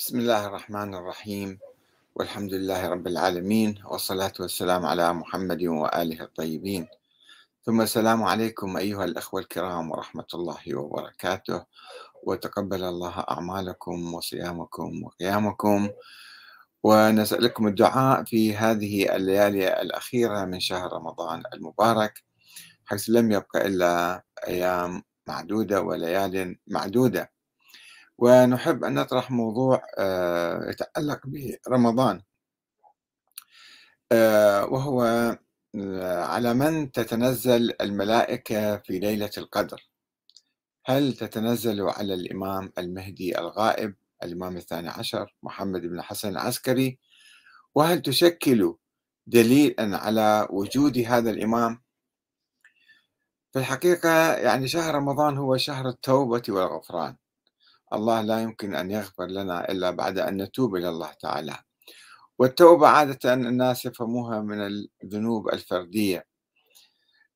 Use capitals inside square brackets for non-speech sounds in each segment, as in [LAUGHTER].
بسم الله الرحمن الرحيم. والحمد لله رب العالمين والصلاة والسلام على محمد وآله الطيبين. ثم السلام عليكم أيها الأخوة الكرام ورحمة الله وبركاته. وتقبل الله أعمالكم وصيامكم وقيامكم. ونسألكم الدعاء في هذه الليالي الأخيرة من شهر رمضان المبارك حيث لم يبقى إلا أيام معدودة وليال معدودة. ونحب أن نطرح موضوع آه، يتعلق برمضان. آه، وهو آه، على من تتنزل الملائكة في ليلة القدر. هل تتنزل على الإمام المهدي الغائب الإمام الثاني عشر محمد بن حسن العسكري؟ وهل تشكل دليلا على وجود هذا الإمام؟ في الحقيقة يعني شهر رمضان هو شهر التوبة والغفران. الله لا يمكن أن يغفر لنا إلا بعد أن نتوب إلى الله تعالى. والتوبة عادة الناس يفهموها من الذنوب الفردية.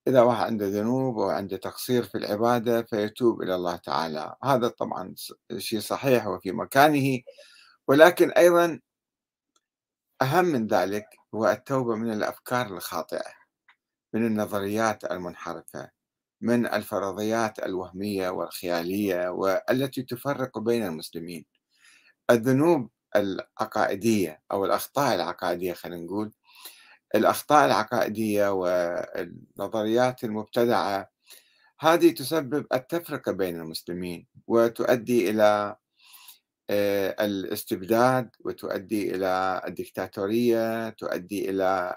إذا واحد عنده ذنوب وعنده تقصير في العبادة فيتوب إلى الله تعالى. هذا طبعا شيء صحيح وفي مكانه. ولكن أيضا أهم من ذلك هو التوبة من الأفكار الخاطئة من النظريات المنحرفة. من الفرضيات الوهمية والخيالية والتي تفرق بين المسلمين. الذنوب العقائدية أو الأخطاء العقائدية خلينا نقول الأخطاء العقائدية والنظريات المبتدعة هذه تسبب التفرقة بين المسلمين وتؤدي إلى آه، الاستبداد وتؤدي إلى الدكتاتورية تؤدي إلى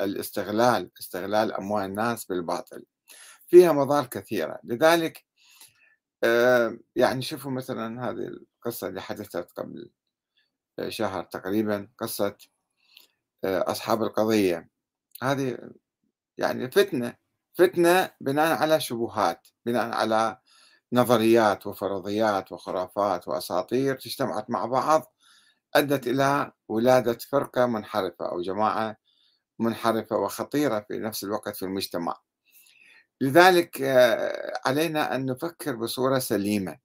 الاستغلال استغلال أموال الناس بالباطل. فيها مضار كثيرة. لذلك آه، يعني شوفوا مثلا هذه القصة اللي حدثت قبل شهر تقريبا قصة آه، أصحاب القضية. هذه يعني فتنة فتنة بناء على شبهات بناء على نظريات وفرضيات وخرافات وأساطير اجتمعت مع بعض أدت إلى ولادة فرقة منحرفة أو جماعة منحرفة وخطيرة في نفس الوقت في المجتمع. لذلك آه، علينا أن نفكر بصورة سليمة.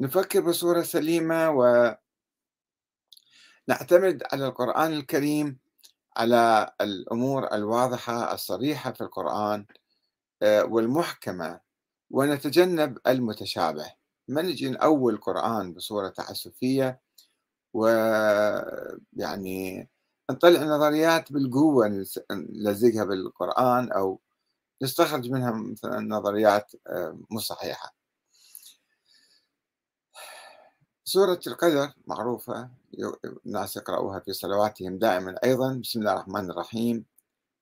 نفكر بصورة سليمة ونعتمد على القرآن الكريم على الأمور الواضحة الصريحة في القرآن آه، والمحكمة ونتجنب المتشابه. ما نجي نأول القرآن بصورة تعسفية ويعني نطلع نظريات بالقوة نلزقها بالقرآن أو نستخرج منها مثلا نظريات آه، مو صحيحة. سورة القدر معروفة الناس يقرأوها في صلواتهم دائما. أيضا بسم الله الرحمن الرحيم.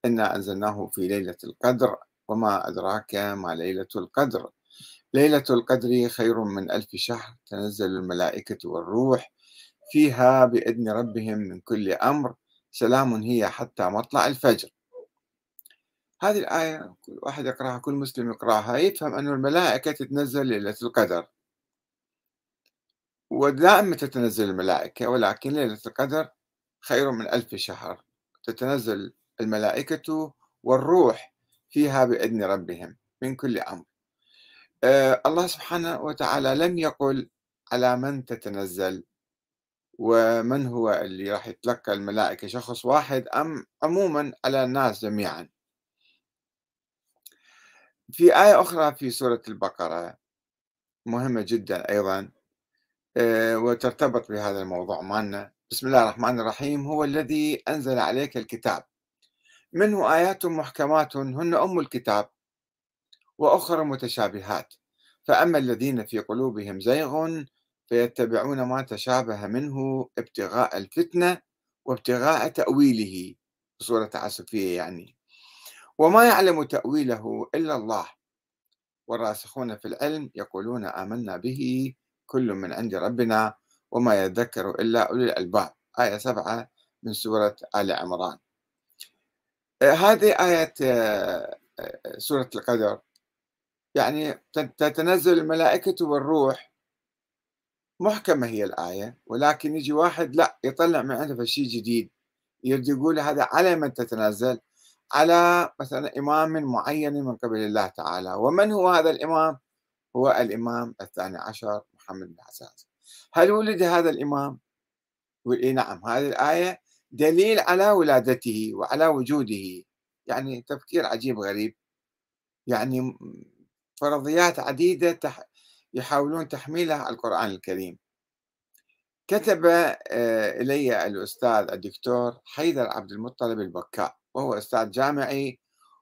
إنا أنزلناه في ليلة القدر وما أدراك ما ليلة القدر. ليلة القدر خير من ألف شهر تنزل الملائكة والروح فيها بإذن ربهم من كل أمر. سلام هي حتى مطلع الفجر. هذه الآية كل واحد يقرأها كل مسلم يقرأها. يفهم أن الملائكة تتنزل ليلة القدر. ودائما تتنزل الملائكة ولكن ليلة القدر خير من ألف شهر. تتنزل الملائكة والروح فيها بإذن ربهم من كل أمر. آه الله سبحانه وتعالى لم يقل على من تتنزل ومن هو اللي راح يتلقى الملائكة شخص واحد أم عموما على الناس جميعا. في آية أخرى في سورة البقرة مهمة جدا أيضا آه، وترتبط بهذا الموضوع مالنا بسم الله الرحمن الرحيم. هو الذي أنزل عليك الكتاب. منه آيات محكمات هن أم الكتاب وأخرى متشابهات. فأما الذين في قلوبهم زيغ فيتبعون ما تشابه منه ابتغاء الفتنة وابتغاء تأويله. بصورة تعسفية يعني. وما يعلم تأويله إلا الله. والراسخون في العلم يقولون آمنا به كل من عند ربنا وما يذكر إلا أولي الألباب. آية سبعة من سورة آل عمران. آه، هذه آية آه، آه، سورة القدر. يعني تتنزل الملائكة والروح. محكمة هي الآية ولكن يجي واحد لا يطلع من عنده شيء جديد. يريد يقول هذا على من تتنزل؟ على مثلا إمام معين من قبل الله تعالى. ومن هو هذا الإمام؟ هو الإمام الثاني عشر محمد بن حساس هل ولد هذا الإمام؟ إيه نعم هذه الآية دليل على ولادته وعلى وجوده. يعني تفكير عجيب غريب. يعني فرضيات عديدة يحاولون تحميلها على القرآن الكريم. كتب آه، إلي الأستاذ الدكتور حيدر عبد المطلب البكاء. وهو أستاذ جامعي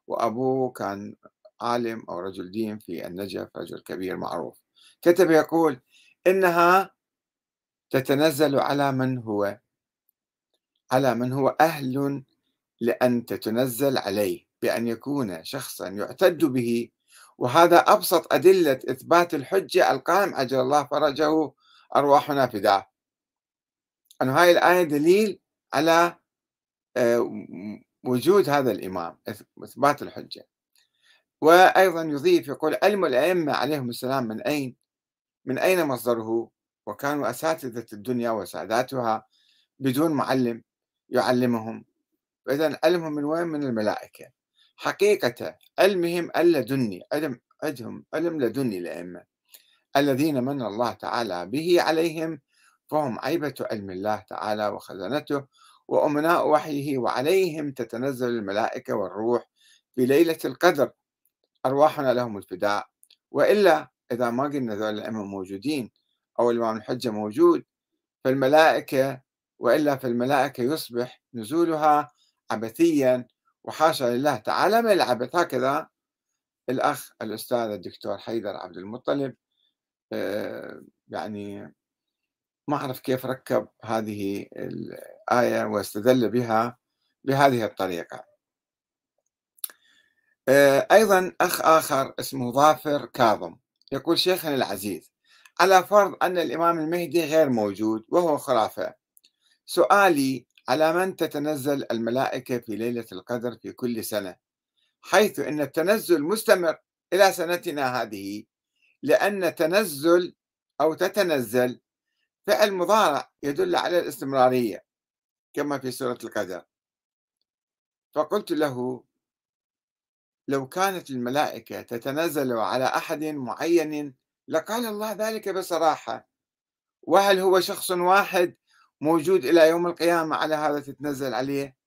وأبوه كان عالم أو رجل دين في النجف رجل كبير معروف. كتب يقول إنها تتنزل على من هو على من هو أهل لأن تتنزل عليه بأن يكون شخصا يعتد به. وهذا أبسط أدلة إثبات الحجة القائم عجل الله فرجه أرواحنا فداه أن هاي الآية دليل على آه، وجود هذا الإمام إثبات الحجة. وأيضا يضيف يقول علم الأئمة عليهم السلام من أين؟ من أين مصدره؟ وكانوا أساتذة الدنيا وساداتها بدون معلم يعلمهم. فإذا علمهم من وين؟ من الملائكة. حقيقة علمهم اللدني علم عندهم علم لدني الأئمة الذين من الله تعالى به عليهم فهم عيبة علم الله تعالى وخزنته وأمناء وحيه وعليهم تتنزل الملائكة والروح في ليلة القدر. أرواحنا لهم الفداء. وإلا إذا ما قلنا ذول الأئمة موجودين أو الإمام الحجة موجود فالملائكة وإلا فالملائكة يصبح نزولها عبثيا. وحاشا لله تعالى من العبث. هكذا الأخ الأستاذ الدكتور حيدر عبد المطلب آه، يعني ما أعرف كيف ركب هذه الآية واستدل بها بهذه الطريقة. آه، أيضا أخ آخر اسمه ظافر كاظم يقول شيخنا العزيز على فرض أن الإمام المهدي غير موجود وهو خرافة سؤالي على من تتنزل الملائكة في ليلة القدر في كل سنة؟ حيث أن التنزل مستمر إلى سنتنا هذه لأن تنزل أو تتنزل فعل مضارع يدل على الاستمرارية كما في سورة القدر. فقلت له لو كانت الملائكة تتنزل على أحد معين لقال الله ذلك بصراحة وهل هو شخص واحد موجود إلى يوم القيامة على هذا تتنزل عليه؟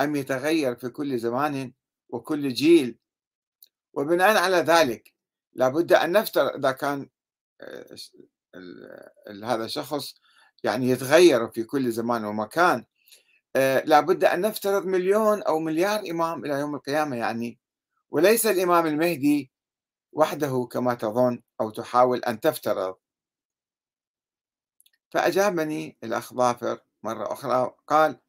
أم يتغير في كل زمان وكل جيل؟ وبناء على ذلك لابد أن نفترض إذا كان آه، هذا الشخص يعني يتغير في كل زمان ومكان. آه، لابد أن نفترض مليون أو مليار إمام إلى يوم القيامة يعني وليس الإمام المهدي وحده كما تظن أو تحاول أن تفترض. فأجابني الأخ ظافر مرة أخرى قال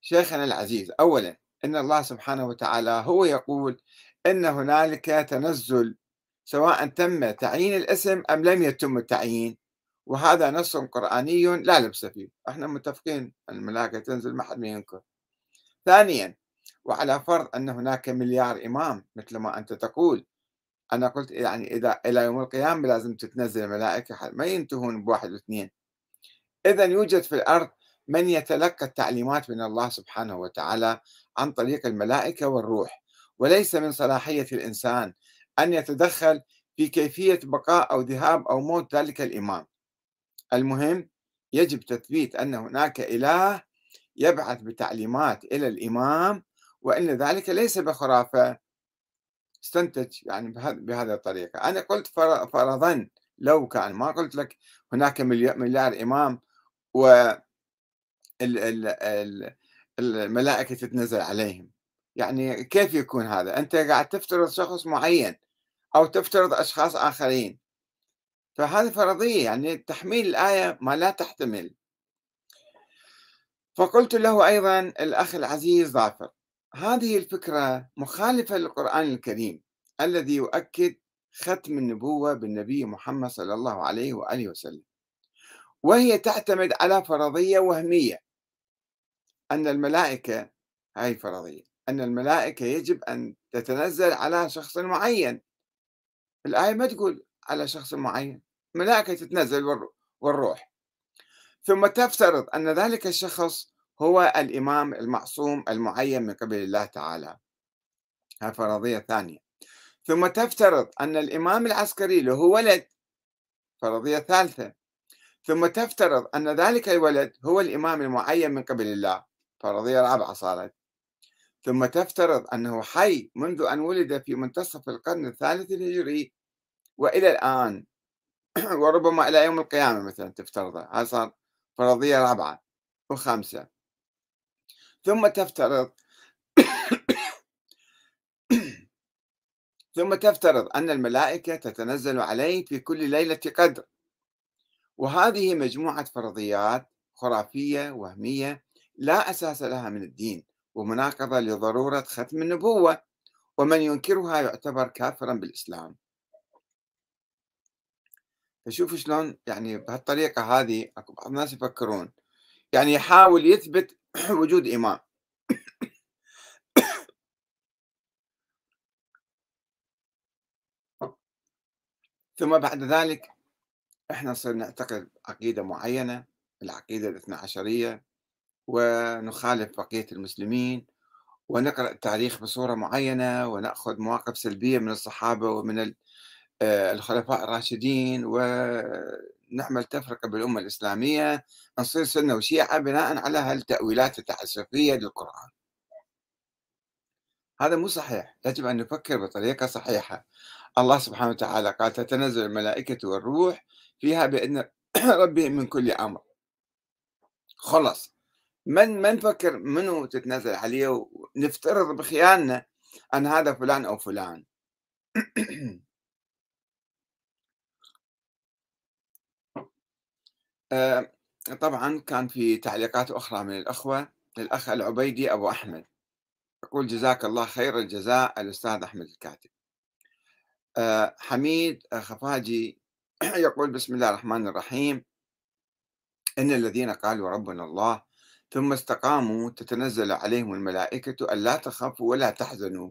شيخنا العزيز أولا إن الله سبحانه وتعالى هو يقول إن هنالك تنزل سواء تم تعيين الاسم أم لم يتم التعيين. وهذا نص قرآني لا لبس فيه. إحنا متفقين الملائكة تنزل ما حد ما ينكر. ثانيا وعلى فرض أن هناك مليار إمام مثل ما أنت تقول. أنا قلت يعني إذا إلى يوم القيامة لازم تتنزل الملائكة ما ينتهون بواحد واثنين. إذا يوجد في الأرض من يتلقى التعليمات من الله سبحانه وتعالى عن طريق الملائكة والروح. وليس من صلاحية الإنسان أن يتدخل في كيفية بقاء أو ذهاب أو موت ذلك الإمام. المهم يجب تثبيت أن هناك إله يبعث بتعليمات إلى الإمام وأن ذلك ليس بخرافة. استنتج يعني بهذه الطريقة. أنا قلت فرضا لو كان ما قلت لك هناك مليار إمام و الملائكة تتنزل عليهم. يعني كيف يكون هذا؟ أنت قاعد تفترض شخص معين أو تفترض أشخاص آخرين. فهذه فرضية يعني تحميل الآية ما لا تحتمل. فقلت له أيضا الأخ العزيز ظافر هذه الفكرة مخالفة للقرآن الكريم الذي يؤكد ختم النبوة بالنبي محمد صلى الله عليه وآله وسلم. وهي تعتمد على فرضية وهمية. أن الملائكة هاي فرضية أن الملائكة يجب أن تتنزل على شخص معين. الآية ما تقول على شخص معين ملائكة تتنزل والروح. ثم تفترض أن ذلك الشخص هو الإمام المعصوم المعين من قبل الله تعالى. هذه فرضية ثانية ثم تفترض أن الإمام العسكري له ولد. فرضية ثالثة. ثم تفترض أن ذلك الولد هو الإمام المعين من قبل الله. فرضية رابعة صارت. ثم تفترض أنه حي منذ أن ولد في منتصف القرن الثالث الهجري وإلى الآن [CLEARS THROAT] وربما إلى يوم القيامة مثلا تفترضها هذا صار فرضية رابعة وخامسة ثم تفترض [CLEARS THROAT] ثم تفترض أن الملائكة تتنزل عليه في كل ليلة قدر. وهذه مجموعة فرضيات خرافية وهمية لا أساس لها من الدين ومناقضة لضرورة ختم النبوة ومن ينكرها يعتبر كافرا بالإسلام. فشوفوا شلون يعني بهالطريقة هذه أكو بعض الناس يفكرون. يعني يحاول يثبت [CLEARS THROAT] وجود إمام [COUGHS] ثم بعد ذلك إحنا نصير نعتقد عقيدة معينة العقيدة الاثنى عشرية ونخالف بقية المسلمين ونقرأ التاريخ بصورة معينة ونأخذ مواقف سلبية من الصحابة ومن الخلفاء الراشدين ونعمل تفرقة بالأمة الإسلامية نصير سنة وشيعة بناء على هالتأويلات التعسفية للقرآن. هذا مو صحيح. يجب أن نفكر بطريقة صحيحة. الله سبحانه وتعالى قال تتنزل الملائكة والروح فيها بإذن [COUGHS] ربهم من كل أمر. خلص من ما نفكر منو تتنزل عليه؟ ونفترض بخيالنا أن هذا فلان أو فلان. [COUGHS] طبعا كان في تعليقات أخرى من الأخوة الأخ العبيدي أبو أحمد. يقول جزاك الله خير الجزاء الأستاذ أحمد الكاتب. آه، حميد خفاجي [CLEARS THROAT] يقول بسم الله الرحمن الرحيم. إن الذين قالوا ربنا الله ثم استقاموا تتنزل عليهم الملائكة ألا تخافوا ولا تحزنوا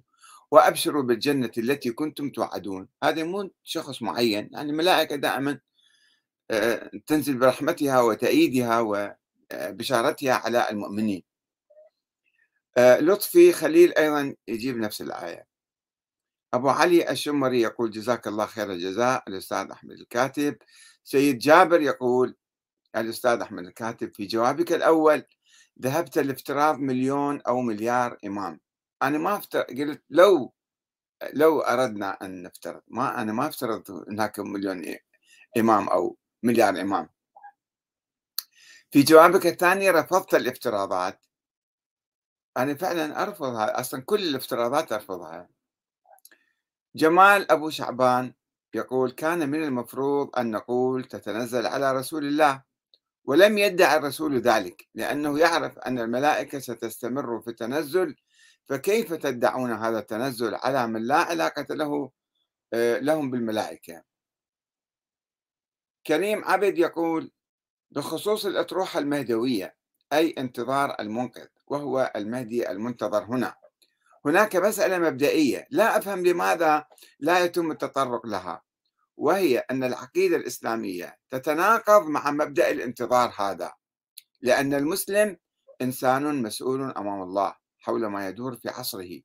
وأبشروا بالجنة التي كنتم توعدون. هذا مو شخص معين يعني الملائكة دائما آه، تنزل برحمتها وتأييدها وبشارتها على المؤمنين. آه، لطفي خليل أيضا يجيب نفس الآية. أبو علي الشمري يقول جزاك الله خير الجزاء الأستاذ أحمد الكاتب. سيد جابر يقول الأستاذ أحمد الكاتب في جوابك الأول ذهبت لافتراض مليون أو مليار إمام. أنا ما افترض قلت لو لو أردنا أن نفترض ما أنا ما افترض هناك مليون إمام أو مليار إمام. في جوابك الثاني رفضت الافتراضات. أنا فعلا أرفضها أصلا كل الافتراضات أرفضها. جمال أبو شعبان يقول كان من المفروض أن نقول تتنزل على رسول الله ولم يدعي الرسول ذلك لأنه يعرف أن الملائكة ستستمر في التنزل فكيف تدعون هذا التنزل على من لا علاقة له آه، لهم بالملائكة؟ كريم عبد يقول بخصوص الأطروحة المهدوية أي انتظار المنقذ وهو المهدي المنتظر هنا. هناك مسألة مبدئية لا أفهم لماذا لا يتم التطرق لها وهي أن العقيدة الإسلامية تتناقض مع مبدأ الانتظار هذا لأن المسلم إنسان مسؤول أمام الله حول ما يدور في عصره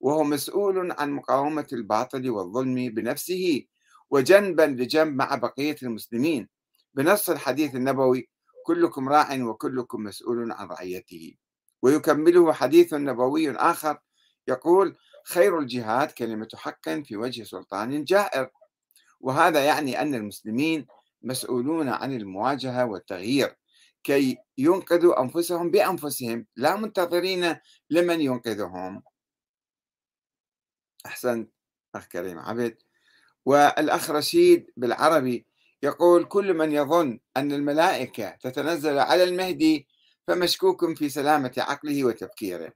وهو مسؤول عن مقاومة الباطل والظلم بنفسه وجنبا لجنب مع بقية المسلمين. بنص الحديث النبوي كلكم راع وكلكم مسؤول عن رعيته. ويكمله حديث نبوي آخر يقول خير الجهاد كلمة حق في وجه سلطان جائر. وهذا يعني أن المسلمين مسؤولون عن المواجهة والتغيير كي ينقذوا أنفسهم بأنفسهم لا منتظرين لمن ينقذهم. أحسنت أخ كريم عبد. والأخ رشيد بالعربي يقول كل من يظن أن الملائكة تتنزل على المهدي فمشكوك في سلامة عقله وتفكيره.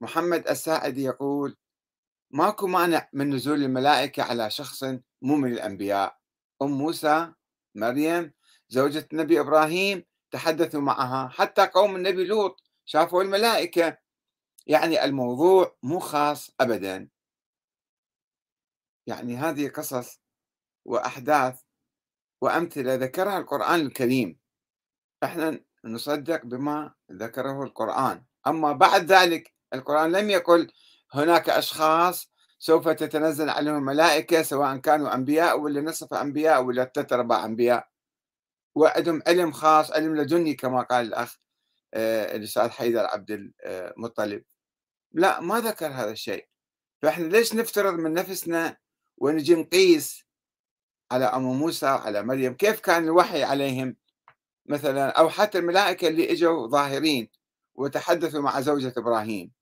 محمد الساعدي يقول ماكو مانع من نزول الملائكة على شخص مو من الأنبياء. أم موسى مريم زوجة النبي إبراهيم تحدثوا معها. حتى قوم النبي لوط شافوا الملائكة. يعني الموضوع مو خاص أبدا. يعني هذه قصص وأحداث وأمثلة ذكرها القرآن الكريم. إحنا نصدق بما ذكره القرآن. أما بعد ذلك القرآن لم يقل هناك أشخاص سوف تتنزل عليهم الملائكة سواء كانوا أنبياء ولا نصف أنبياء ولا ثلاث أرباع أنبياء. وعندهم علم خاص علم لدني كما قال الأخ آه، الأستاذ حيدر عبد المطلب لا ما ذكر هذا الشيء. فإحنا ليش نفترض من نفسنا ونجي نقيس على أم موسى وعلى مريم كيف كان الوحي عليهم؟ مثلا أو حتى الملائكة اللي إجوا ظاهرين وتحدثوا مع زوجة إبراهيم.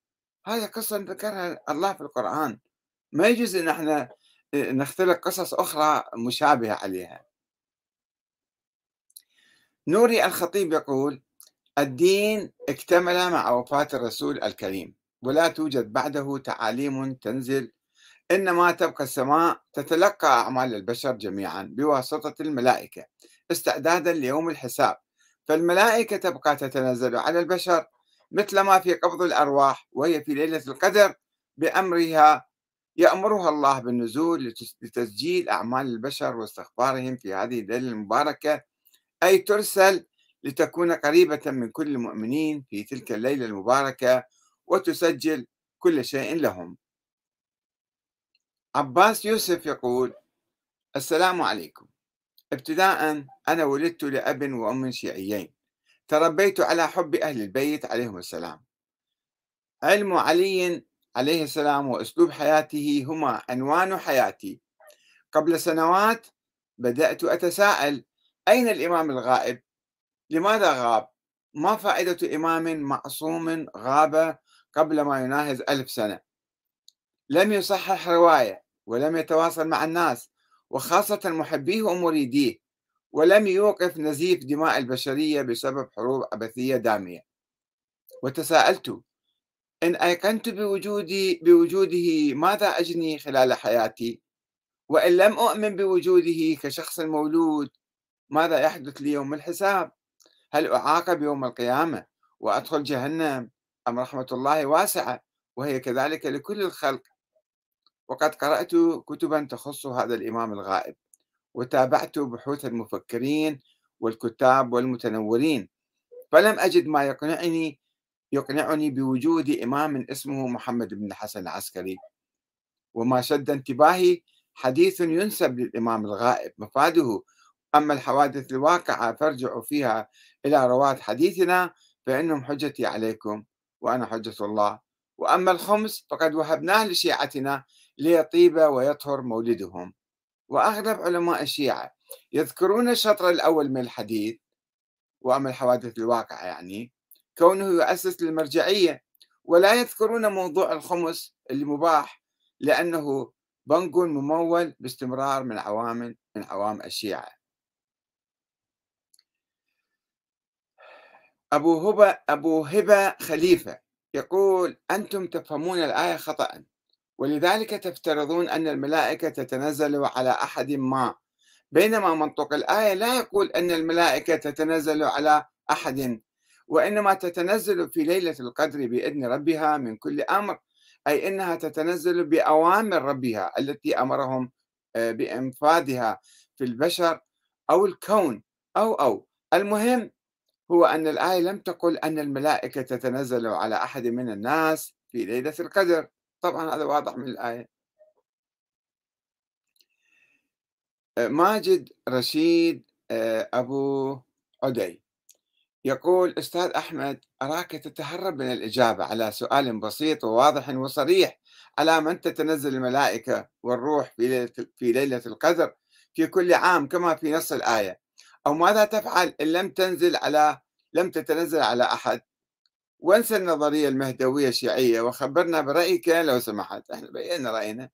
هذه قصة ذكرها الله في القرآن. ما يجوز أن إحنا نختلق قصص أخرى مشابهة عليها. نوري الخطيب يقول الدين اكتمل مع وفاة الرسول الكريم ولا توجد بعده تعاليم تنزل إنما تبقى السماء تتلقى أعمال البشر جميعا بواسطة الملائكة استعدادا ليوم الحساب. فالملائكة تبقى تتنزل على البشر مثل ما في قبض الأرواح وهي في ليلة القدر بأمرها يأمرها الله بالنزول لتسجيل أعمال البشر واستغفارهم في هذه الليلة المباركة أي ترسل لتكون قريبة من كل المؤمنين في تلك الليلة المباركة وتسجل كل شيء لهم. عباس يوسف يقول السلام عليكم. ابتداء أنا ولدت لأب وأم شيعيين. تربيت على حب أهل البيت عليهم السلام. علم علي عليه السلام وأسلوب حياته هما عنوان حياتي. قبل سنوات بدأت أتساءل أين الإمام الغائب؟ لماذا غاب؟ ما فائدة إمام معصوم غاب قبل ما يناهز ألف سنة؟ لم يصحح رواية. ولم يتواصل مع الناس وخاصة محبيه ومريديه ولم يوقف نزيف دماء البشرية بسبب حروب عبثية دامية. وتساءلت إن أيقنت بوجودي بوجوده ماذا أجني خلال حياتي؟ وإن لم أؤمن بوجوده كشخص مولود ماذا يحدث لي يوم الحساب؟ هل أعاقب يوم القيامة وأدخل جهنم أم رحمة الله واسعة؟ وهي كذلك لكل الخلق وقد قرأت كتبا تخص هذا الإمام الغائب وتابعت بحوث المفكرين والكتاب والمتنورين فلم أجد ما يقنعني يقنعني بوجود إمام اسمه محمد بن الحسن العسكري. وما شد انتباهي حديث ينسب للإمام الغائب مفاده أما الحوادث الواقعة فارجعوا فيها إلى رواة حديثنا فإنهم حجتي عليكم وأنا حجة الله. وأما الخمس فقد وهبناه لشيعتنا ليطيب ويطهر مولدهم. وأغلب علماء الشيعة يذكرون الشطر الأول من الحديث وأما الحوادث الواقعة يعني كونه يؤسس للمرجعية ولا يذكرون موضوع الخمس اللي مباح لأنه بنك ممول باستمرار من عوامل من عوام الشيعة. أبو هبة أبو هبة خليفة يقول أنتم تفهمون الآية خطأ. ولذلك تفترضون أن الملائكة تتنزل على أحد ما. بينما منطق الآية لا يقول أن الملائكة تتنزل على أحد وإنما تتنزل في ليلة القدر بإذن ربها من كل أمر أي أنها تتنزل بأوامر ربها التي أمرهم آه، بإنفاذها في البشر أو الكون أو أو. المهم هو أن الآية لم تقل أن الملائكة تتنزل على أحد من الناس في ليلة القدر. طبعا هذا واضح من الآية. آه، ماجد رشيد آه، أبو عدي يقول أستاذ أحمد أراك تتهرب من الإجابة على سؤال بسيط وواضح وصريح على من تتنزل الملائكة والروح في ليلة, في ليلة القدر في كل عام كما في نص الآية. أو ماذا تفعل إن لم تنزل على لم تتنزل على أحد؟ وانسى النظرية المهدوية الشيعية وخبرنا برأيك لو سمحت. إحنا بينا رأينا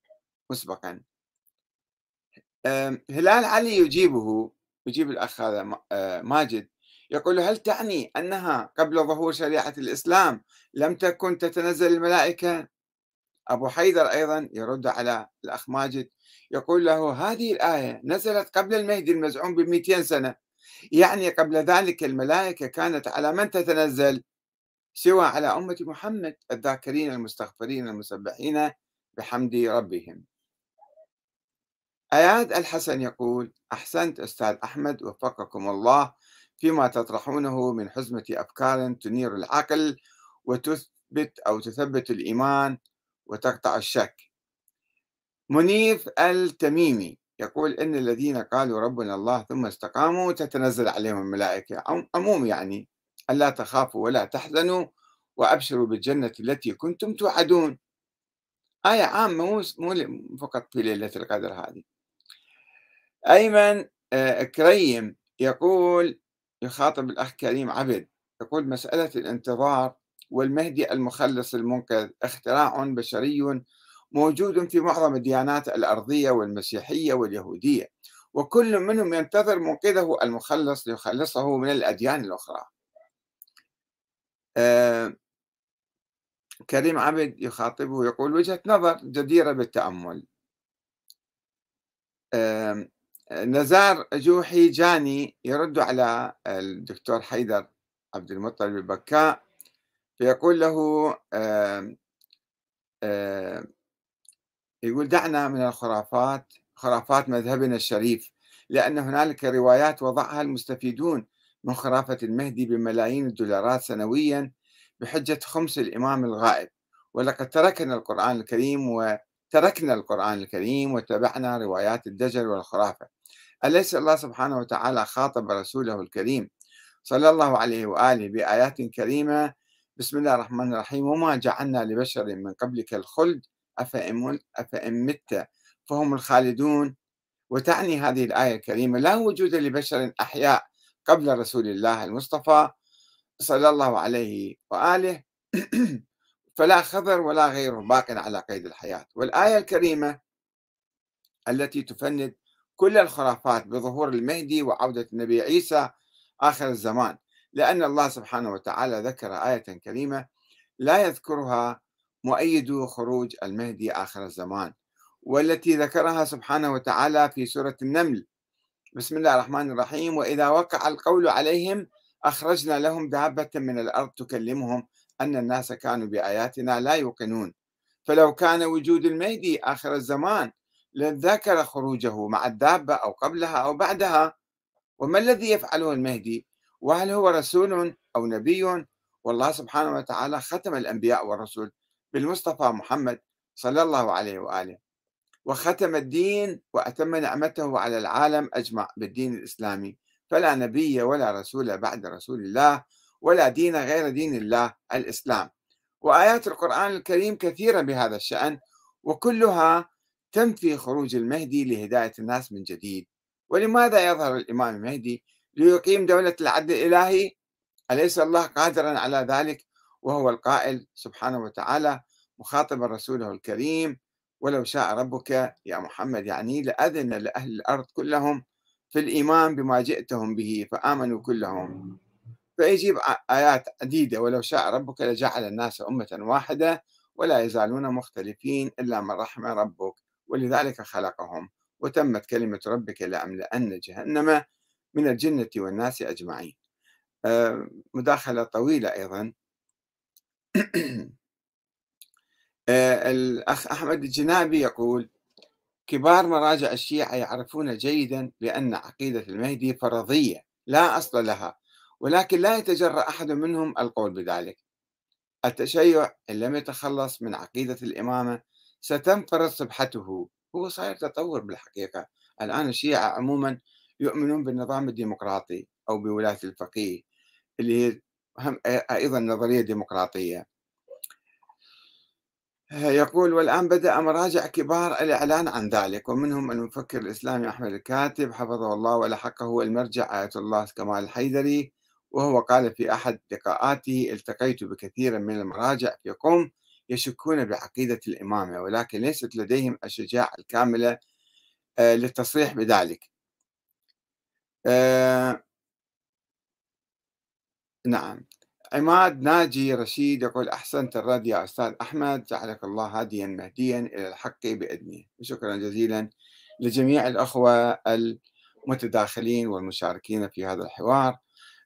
مسبقا. هلال علي يجيبه يجيب الأخ هذا آه، ماجد يقول هل تعني أنها قبل ظهور شريعة الإسلام لم تكن تتنزل الملائكة؟ أبو حيدر أيضا يرد على الأخ ماجد يقول له هذه الآية نزلت قبل المهدي المزعوم ب 200 سنة يعني قبل ذلك الملائكة كانت على من تتنزل؟ سوى على أمة محمد الذاكرين المستغفرين المسبحين بحمد ربهم. أياد الحسن يقول أحسنت أستاذ أحمد وفقكم الله فيما تطرحونه من حزمة أفكار تنير العقل وتثبت أو تثبت الإيمان وتقطع الشك. منيف التميمي يقول إن الذين قالوا ربنا الله ثم استقاموا تتنزل عليهم الملائكة عموم يعني. ألا تخافوا ولا تحزنوا وأبشروا بالجنة التي كنتم توعدون. آية عامة مو فقط في ليلة القدر هذه. أيمن آه، كريم يقول يخاطب الأخ كريم عبد يقول مسألة الانتظار والمهدي المخلص المنقذ اختراع بشري موجود في معظم الديانات الأرضية والمسيحية واليهودية وكل منهم ينتظر منقذه المخلص ليخلصه من الأديان الأخرى. كريم عبد يخاطبه يقول وجهة نظر جديرة بالتأمل. آه نزار جوحي جاني يرد على الدكتور حيدر عبد المطلب البكاء فيقول له آه آه يقول دعنا من الخرافات خرافات مذهبنا الشريف لأن هنالك روايات وضعها المستفيدون من خرافة المهدي بملايين الدولارات سنويا بحجة خمس الإمام الغائب. ولقد تركنا القرآن الكريم وتركنا القرآن الكريم وتبعنا روايات الدجل والخرافة. أليس الله سبحانه وتعالى خاطب رسوله الكريم صلى الله عليه وآله بآيات كريمة؟ بسم الله الرحمن الرحيم. وما جعلنا لبشر من قبلك الخلد أفإن مت فهم الخالدون. وتعني هذه الآية الكريمة لا وجود لبشر أحياء قبل رسول الله المصطفى صلى الله عليه وآله [CLEARS THROAT] فلا خضر ولا غيره باق على قيد الحياة. والآية الكريمة التي تفند كل الخرافات بظهور المهدي وعودة النبي عيسى آخر الزمان لأن الله سبحانه وتعالى ذكر آية كريمة لا يذكرها مؤيد خروج المهدي آخر الزمان والتي ذكرها سبحانه وتعالى في سورة النمل بسم الله الرحمن الرحيم. وإذا وقع القول عليهم أخرجنا لهم دابة من الأرض تكلمهم أن الناس كانوا بآياتنا لا يوقنون. فلو كان وجود المهدي آخر الزمان لذكر خروجه مع الدابة أو قبلها أو بعدها. وما الذي يفعله المهدي؟ وهل هو رسول أو نبي؟ والله سبحانه وتعالى ختم الأنبياء والرسل بالمصطفى محمد صلى الله عليه وآله. وختم الدين وأتم نعمته على العالم أجمع بالدين الإسلامي. فلا نبي ولا رسول بعد رسول الله ولا دين غير دين الله الإسلام. وآيات القرآن الكريم كثيرة بهذا الشأن وكلها تنفي خروج المهدي لهداية الناس من جديد. ولماذا يظهر الإمام المهدي ليقيم دولة العدل الإلهي؟ أليس الله قادرا على ذلك؟ وهو القائل سبحانه وتعالى مخاطبا رسوله الكريم ولو شاء ربك يا محمد يعني لأذن لأهل الأرض كلهم في الإيمان بما جئتهم به فآمنوا كلهم. فيجيب آيات عديدة ولو شاء ربك لجعل الناس أمة واحدة ولا يزالون مختلفين إلا من رحم ربك. ولذلك خلقهم وتمت كلمة ربك لأملأن جهنم من الجنة والناس أجمعين. آه، مداخلة طويلة أيضا. [CLEARS THROAT] الأخ أحمد الجنابي يقول كبار مراجع الشيعة يعرفون جيدا بأن عقيدة المهدي فرضية لا أصل لها ولكن لا يتجرأ أحد منهم القول بذلك. التشيع إن لم يتخلص من عقيدة الإمامة ستنفرض سبحته هو صاير تطور بالحقيقة. الآن الشيعة عموما يؤمنون بالنظام الديمقراطي أو بولاية الفقيه اللي هي هم أيضا نظرية ديمقراطية. يقول والآن بدأ مراجع كبار الإعلان عن ذلك ومنهم المفكر الإسلامي أحمد الكاتب حفظه الله ولحقه المرجع آية الله كمال الحيدري وهو قال في أحد لقاءاته التقيت بكثير من المراجع في قم يشكون بعقيدة الإمامة ولكن ليست لديهم الشجاعة الكاملة آه، للتصريح بذلك. آه، نعم. عماد ناجي رشيد يقول أحسنت الرد يا أستاذ أحمد جعلك الله هاديا مهديا إلى الحق بإذنه. شكرا جزيلا لجميع الأخوة المتداخلين والمشاركين في هذا الحوار.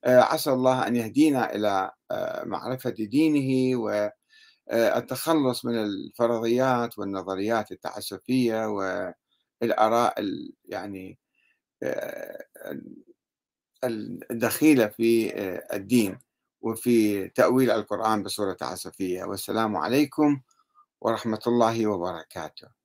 آه، عسى الله أن يهدينا إلى آه، معرفة دينه والتخلص من الفرضيات والنظريات التعسفية والآراء يعني آه، الدخيلة في الدين. وفي تأويل القرآن بصورة تعسفية والسلام عليكم ورحمة الله وبركاته.